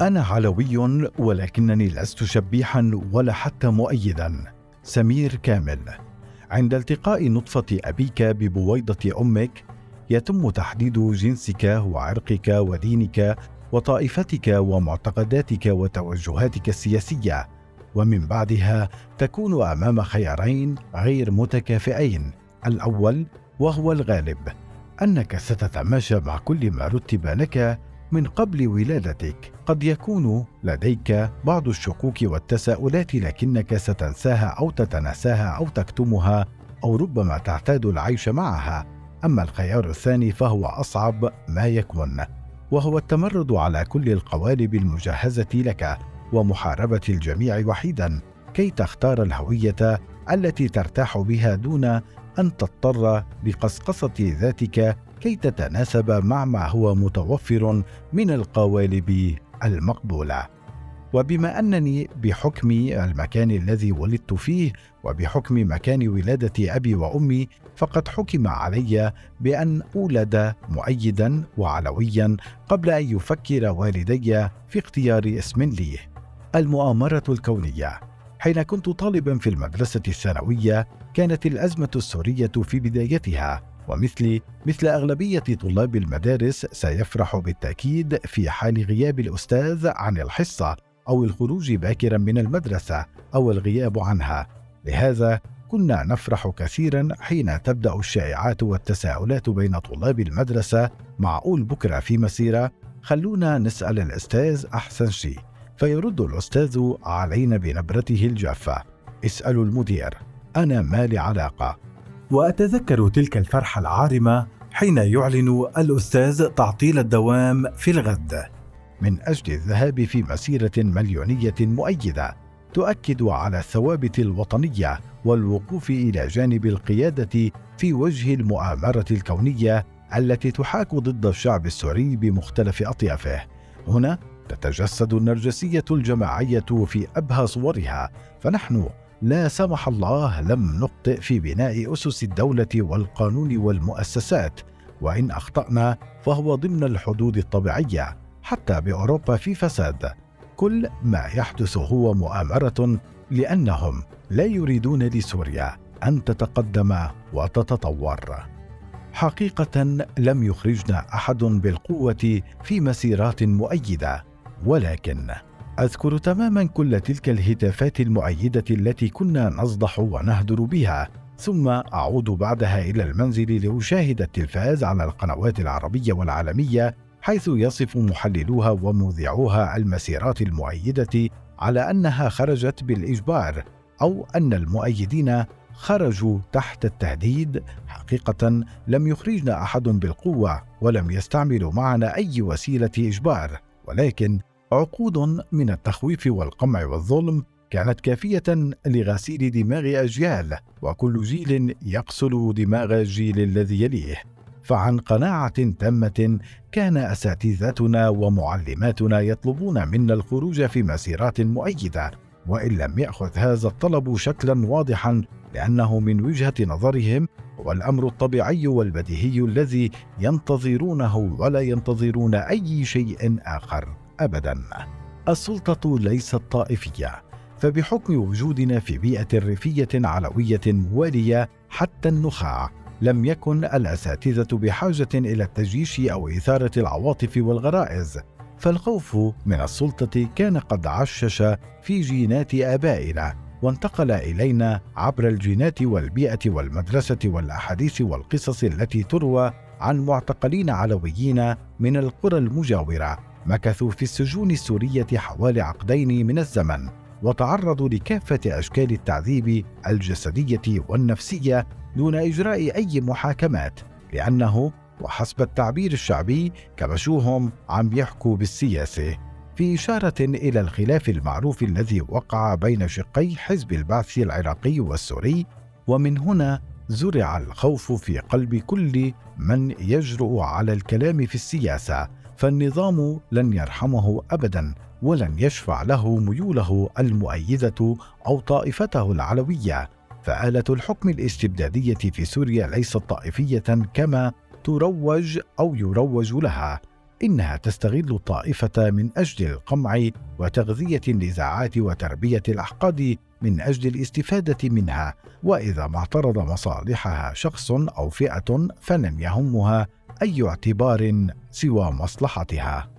أنا علوي ولكنني لست شبيحا ولا حتى مؤيدا. سمير كامل. عند التقاء نطفة أبيك ببويضة أمك يتم تحديد جنسك وعرقك ودينك وطائفتك ومعتقداتك وتوجهاتك السياسية. ومن بعدها تكون أمام خيارين غير متكافئين. الأول وهو الغالب أنك ستتماشى مع كل ما رتب لك من قبل ولادتك. قد يكون لديك بعض الشكوك والتساؤلات لكنك ستنساها أو تتناساها أو تكتمها أو ربما تعتاد العيش معها. أما الخيار الثاني فهو أصعب ما يكون وهو التمرد على كل القوالب المجهزة لك ومحاربة الجميع وحيدا. كي تختار الهوية التي ترتاح بها دون أن تضطر لقصقصه ذاتك كي تتناسب مع ما هو متوفر من القوالب المقبولة. وبما أنني بحكم المكان الذي ولدت فيه وبحكم مكان ولادة أبي وأمي فقد حكم علي بأن أولد مؤيدا وعلويا قبل أن يفكر والدي في اختيار اسم لي. المؤامرة الكونية. حين كنت طالبا في المدرسة الثانوية كانت الأزمة السورية في بدايتها. ومثلي مثل أغلبية طلاب المدارس سيفرح بالتأكيد في حال غياب الأستاذ عن الحصة أو الخروج باكرا من المدرسة أو الغياب عنها. لهذا كنا نفرح كثيرا حين تبدأ الشائعات والتساؤلات بين طلاب المدرسة معقول بكرة في مسيرة خلونا نسأل الأستاذ أحسن شيء فيرد الأستاذ علينا بنبرته الجافة. اسألوا المدير أنا ما لي علاقة وأتذكر تلك الفرحة العارمة حين يعلن الأستاذ تعطيل الدوام في الغد. من أجل الذهاب في مسيرة مليونية مؤيدة تؤكد على الثوابت الوطنية والوقوف إلى جانب القيادة في وجه المؤامرة الكونية التي تحاك ضد الشعب السوري بمختلف أطيافه. هنا تتجسد النرجسية الجماعية في أبهى صورها فنحن لا سمح الله لم نخطئ في بناء أسس الدولة والقانون والمؤسسات وإن أخطأنا فهو ضمن الحدود الطبيعية حتى بأوروبا في فساد. كل ما يحدث هو مؤامرة لأنهم لا يريدون لسوريا أن تتقدم وتتطور. حقيقة لم يخرجنا أحد بالقوة في مسيرات مؤيدة ولكن أذكر تماما كل تلك الهتافات المؤيدة التي كنا نصدح ونهدر بها ثم أعود بعدها إلى المنزل لأشاهد التلفاز على القنوات العربية والعالمية حيث يصف محللوها ومذيعوها المسيرات المؤيدة على أنها خرجت بالإجبار أو أن المؤيدين خرجوا تحت التهديد. حقيقة لم يخرجنا أحد بالقوة ولم يستعملوا معنا أي وسيلة إجبار ولكن عقود من التخويف والقمع والظلم كانت كافية لغسيل دماغ أجيال وكل جيل يقسل دماغ الجيل الذي يليه. فعن قناعة تامة كان أساتذتنا ومعلماتنا يطلبون منا الخروج في مسيرات مؤيدة وإن لم يأخذ هذا الطلب شكلا واضحا لأنه من وجهة نظرهم هو الأمر الطبيعي والبديهي الذي ينتظرونه ولا ينتظرون أي شيء آخر. ابدا. السلطة ليست طائفية فبحكم وجودنا في بيئة ريفية علوية موالية حتى النخاع لم يكن الأساتذة بحاجة إلى التجيش أو إثارة العواطف والغرائز فالخوف من السلطة كان قد عشش في جينات آبائنا وانتقل إلينا عبر الجينات والبيئة والمدرسة والأحاديث والقصص التي تروى عن معتقلين علويين من القرى المجاورة. مكثوا في السجون السورية حوالي عقدين من الزمن وتعرضوا لكافة أشكال التعذيب الجسدية والنفسية دون إجراء أي محاكمات لأنه وحسب التعبير الشعبي كبشوهم عم بيحكوا بالسياسة. في إشارة إلى الخلاف المعروف الذي وقع بين شقي حزب البعث العراقي والسوري ومن هنا زرع الخوف في قلب كل من يجرؤ على الكلام في السياسة. فالنظام لن يرحمه ابدا ولن يشفع له ميوله المؤيدة أو طائفته العلوية. فآلة الحكم الاستبدادية في سوريا ليست طائفية كما تروج أو يروج لها. إنها تستغل الطائفة من أجل القمع وتغذية النزاعات وتربية الأحقاد من أجل الاستفادة منها وإذا ما اعترض مصالحها شخص أو فئة فلن يهمها أي اعتبار سوى مصلحتها.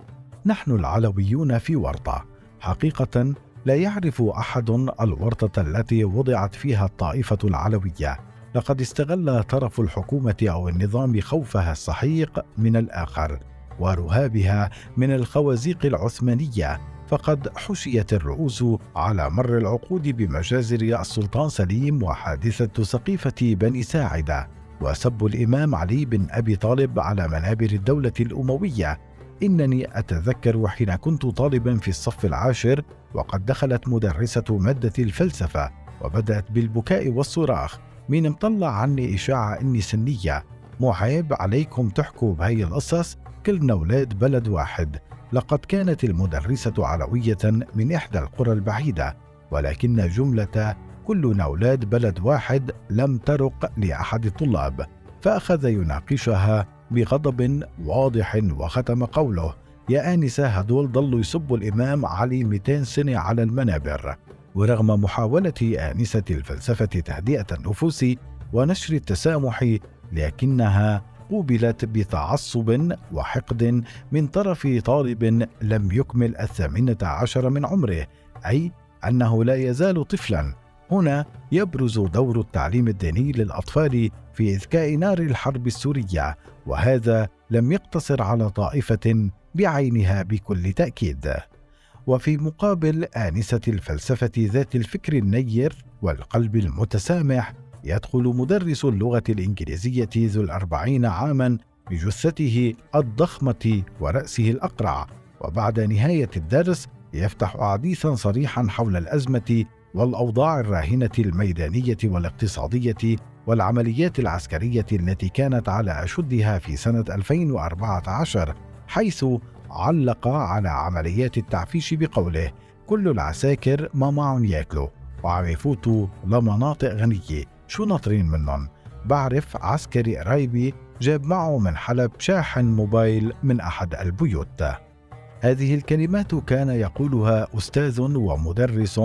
نحن العلويون في ورطة. حقيقة لا يعرف أحد الورطة التي وضعت فيها الطائفة العلوية. لقد استغل طرف الحكومة أو النظام خوفها السحيق من الآخر ورهابها من الخوازيق العثمانية. فقد حشيت الرؤوس على مر العقود بمجازر السلطان سليم وحادثة سقيفة بني ساعدة وسب الإمام علي بن أبي طالب على منابر الدولة الأموية. إنني أتذكر حين كنت طالبا في الصف العاشر وقد دخلت مدرسة مادة الفلسفة وبدأت بالبكاء والصراخ. مين مطلع عني إشاعة إني سنية. مو عيب عليكم تحكوا بهي القصص. كلنا أولاد بلد واحد. لقد كانت المدرسة علويه من إحدى القرى البعيدة ولكن جملة كلنا أولاد بلد واحد لم ترق لأحد الطلاب فأخذ يناقشها بغضب واضح وختم قوله يا آنسة هدول ضلوا يسبوا الإمام علي 200 سنة على المنابر. ورغم محاولة آنسة الفلسفة تهدئة النفوس ونشر التسامح لكنها قوبلت بتعصب وحقد من طرف طالب لم يكمل الثامنة عشر من عمره أي أنه لا يزال طفلا. هنا يبرز دور التعليم الديني للأطفال في إذكاء نار الحرب السورية وهذا لم يقتصر على طائفة بعينها بكل تأكيد. وفي مقابل آنسة الفلسفة ذات الفكر النير والقلب المتسامح يدخل مدرس اللغة الإنجليزية ذو الأربعين عاما بجثته الضخمة ورأسه الأقرع وبعد نهاية الدرس يفتح حديثا صريحا حول الأزمة والأوضاع الراهنة الميدانية والاقتصادية والعمليات العسكرية التي كانت على أشدها في سنة 2014 حيث علق على عمليات التعفيش بقوله كل العساكر ما معهم ياكلوا وعم يفوتوا لمناطق غنية شو ناطرين منهم؟ بعرف عسكري قرايبي جاب معه من حلب شاحن موبايل من أحد البيوت. هذه الكلمات كان يقولها أستاذ ومدرس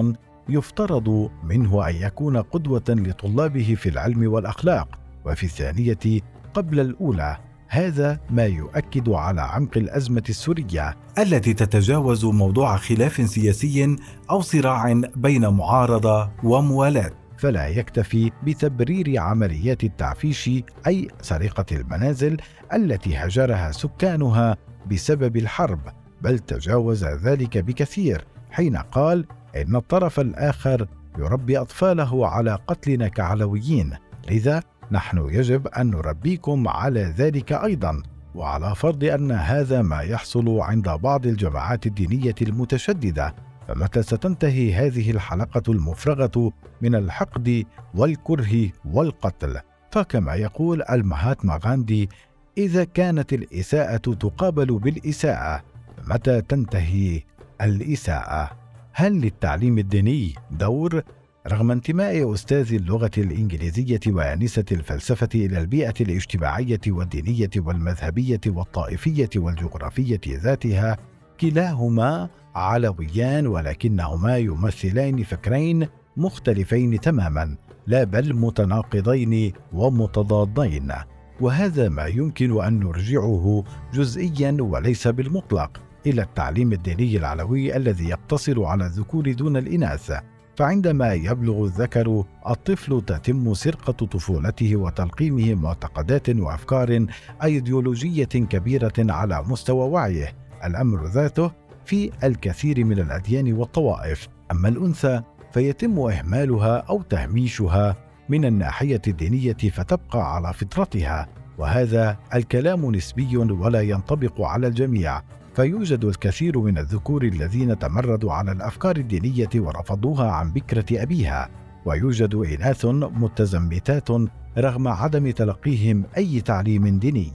يفترض منه أن يكون قدوة لطلابه في العلم والأخلاق وفي الثانية قبل الأولى. هذا ما يؤكد على عمق الأزمة السورية التي تتجاوز موضوع خلاف سياسي أو صراع بين معارضة وموالاة. فلا يكتفي بتبرير عمليات التعفيش أي سرقة المنازل التي هجرها سكانها بسبب الحرب بل تجاوز ذلك بكثير حين قال إن الطرف الآخر يربي أطفاله على قتلنا كعلويين لذا نحن يجب أن نربيكم على ذلك أيضا وعلى فرض أن هذا ما يحصل عند بعض الجماعات الدينية المتشددة فمتى ستنتهي هذه الحلقة المفرغة من الحقد والكره والقتل؟ فكما يقول المهاتما غاندي إذا كانت الإساءة تقابل بالإساءة فمتى تنتهي الإساءة؟ هل للتعليم الديني دور؟ رغم انتماء أستاذ اللغة الإنجليزية وآنسة الفلسفة إلى البيئة الاجتماعية والدينية والمذهبية والطائفية والجغرافية ذاتها كلاهما علويان ولكنهما يمثلان فكرين مختلفين تماما لا بل متناقضين ومتضادين. وهذا ما يمكن ان نرجعه جزئيا وليس بالمطلق إلى التعليم الديني العلوي الذي يقتصر على الذكور دون الاناث. فعندما يبلغ الذكر الطفل تتم سرقه طفولته وتلقيمه معتقدات وافكار أيديولوجية كبيرة على مستوى وعيه. الأمر ذاته في الكثير من الأديان والطوائف. أما الأنثى فيتم إهمالها أو تهميشها من الناحية الدينية فتبقى على فطرتها وهذا الكلام نسبي ولا ينطبق على الجميع. فيوجد الكثير من الذكور الذين تمردوا على الأفكار الدينية ورفضوها عن بكرة أبيها. ويوجد إناث متزمتات رغم عدم تلقيهم أي تعليم ديني.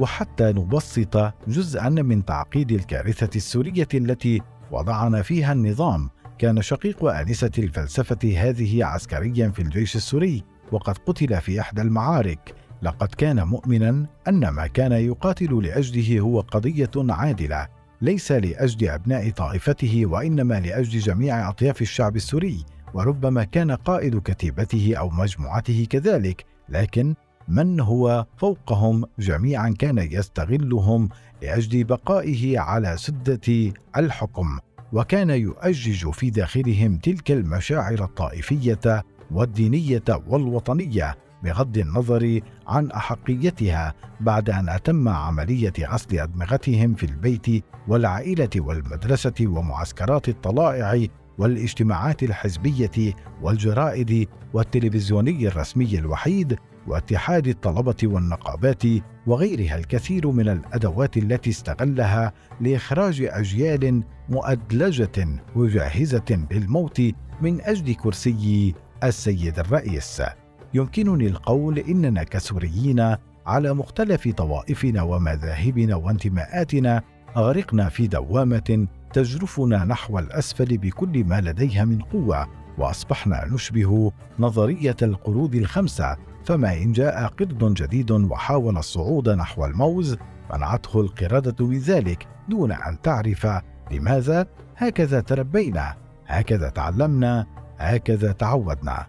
وحتى نبسط جزءا من تعقيد الكارثة السورية التي وضعنا فيها النظام. كان شقيق آنسة الفلسفة هذه عسكريا في الجيش السوري وقد قتل في إحدى المعارك. لقد كان مؤمنا أن ما كان يقاتل لأجله هو قضية عادلة ليس لأجل أبناء طائفته وإنما لأجل جميع أطياف الشعب السوري. وربما كان قائد كتيبته أو مجموعته كذلك لكن من هو فوقهم جميعا كان يستغلهم لأجل بقائه على سدة الحكم وكان يؤجج في داخلهم تلك المشاعر الطائفية والدينية والوطنية بغض النظر عن أحقيتها بعد أن أتم عملية غسل أدمغتهم في البيت والعائلة والمدرسة ومعسكرات الطلائع والاجتماعات الحزبية والجرائد والتلفزيوني الرسمي الوحيد واتحاد الطلبة والنقابات وغيرها الكثير من الأدوات التي استغلها لإخراج أجيال مؤدلجة وجاهزة للموت من أجل كرسي السيد الرئيس. يمكنني القول إننا كسوريين على مختلف طوائفنا ومذاهبنا وانتماءاتنا غرقنا في دوامة تجرفنا نحو الأسفل بكل ما لديها من قوة وأصبحنا نشبه نظرية القرود الخمسة فما إن جاء قرد جديد وحاول الصعود نحو الموز منعته القردة بذلك دون أن تعرف لماذا هكذا تربينا هكذا تعلمنا هكذا تعودنا.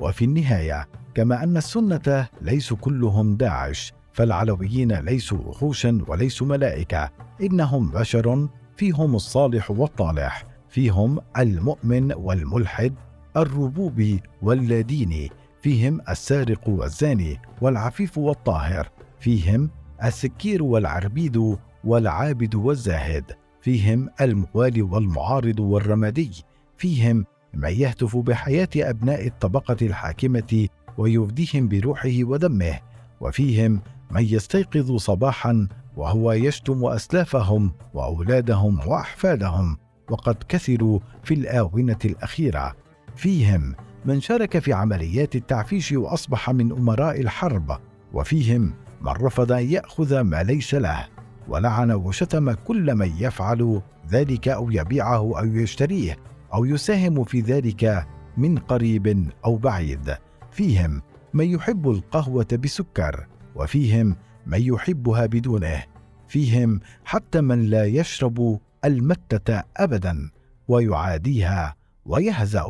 وفي النهاية كما أن السنة ليسوا كلهم داعش فالعلويين ليسوا وحوشا وليسوا ملائكة إنهم بشر فيهم الصالح والطالح فيهم المؤمن والملحد الربوبي واللاديني. فيهم السارق والزاني والعفيف والطاهر فيهم السكير والعربيد والعابد والزاهد فيهم الموالي والمعارض والرمادي فيهم من يهتف بحياة أبناء الطبقة الحاكمة ويفديهم بروحه ودمه وفيهم من يستيقظ صباحا وهو يشتم أسلافهم وأولادهم وأحفادهم وقد كثروا في الآونة الأخيرة فيهم من شارك في عمليات التعفيش وأصبح من أمراء الحرب وفيهم من رفض أن يأخذ ما ليس له ولعن وشتم كل من يفعل ذلك أو يبيعه أو يشتريه أو يساهم في ذلك من قريب أو بعيد. فيهم من يحب القهوة بسكر وفيهم من يحبها بدونه. فيهم حتى من لا يشرب المتة ابدا ويعاديها ويهزا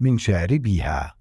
من شاربيها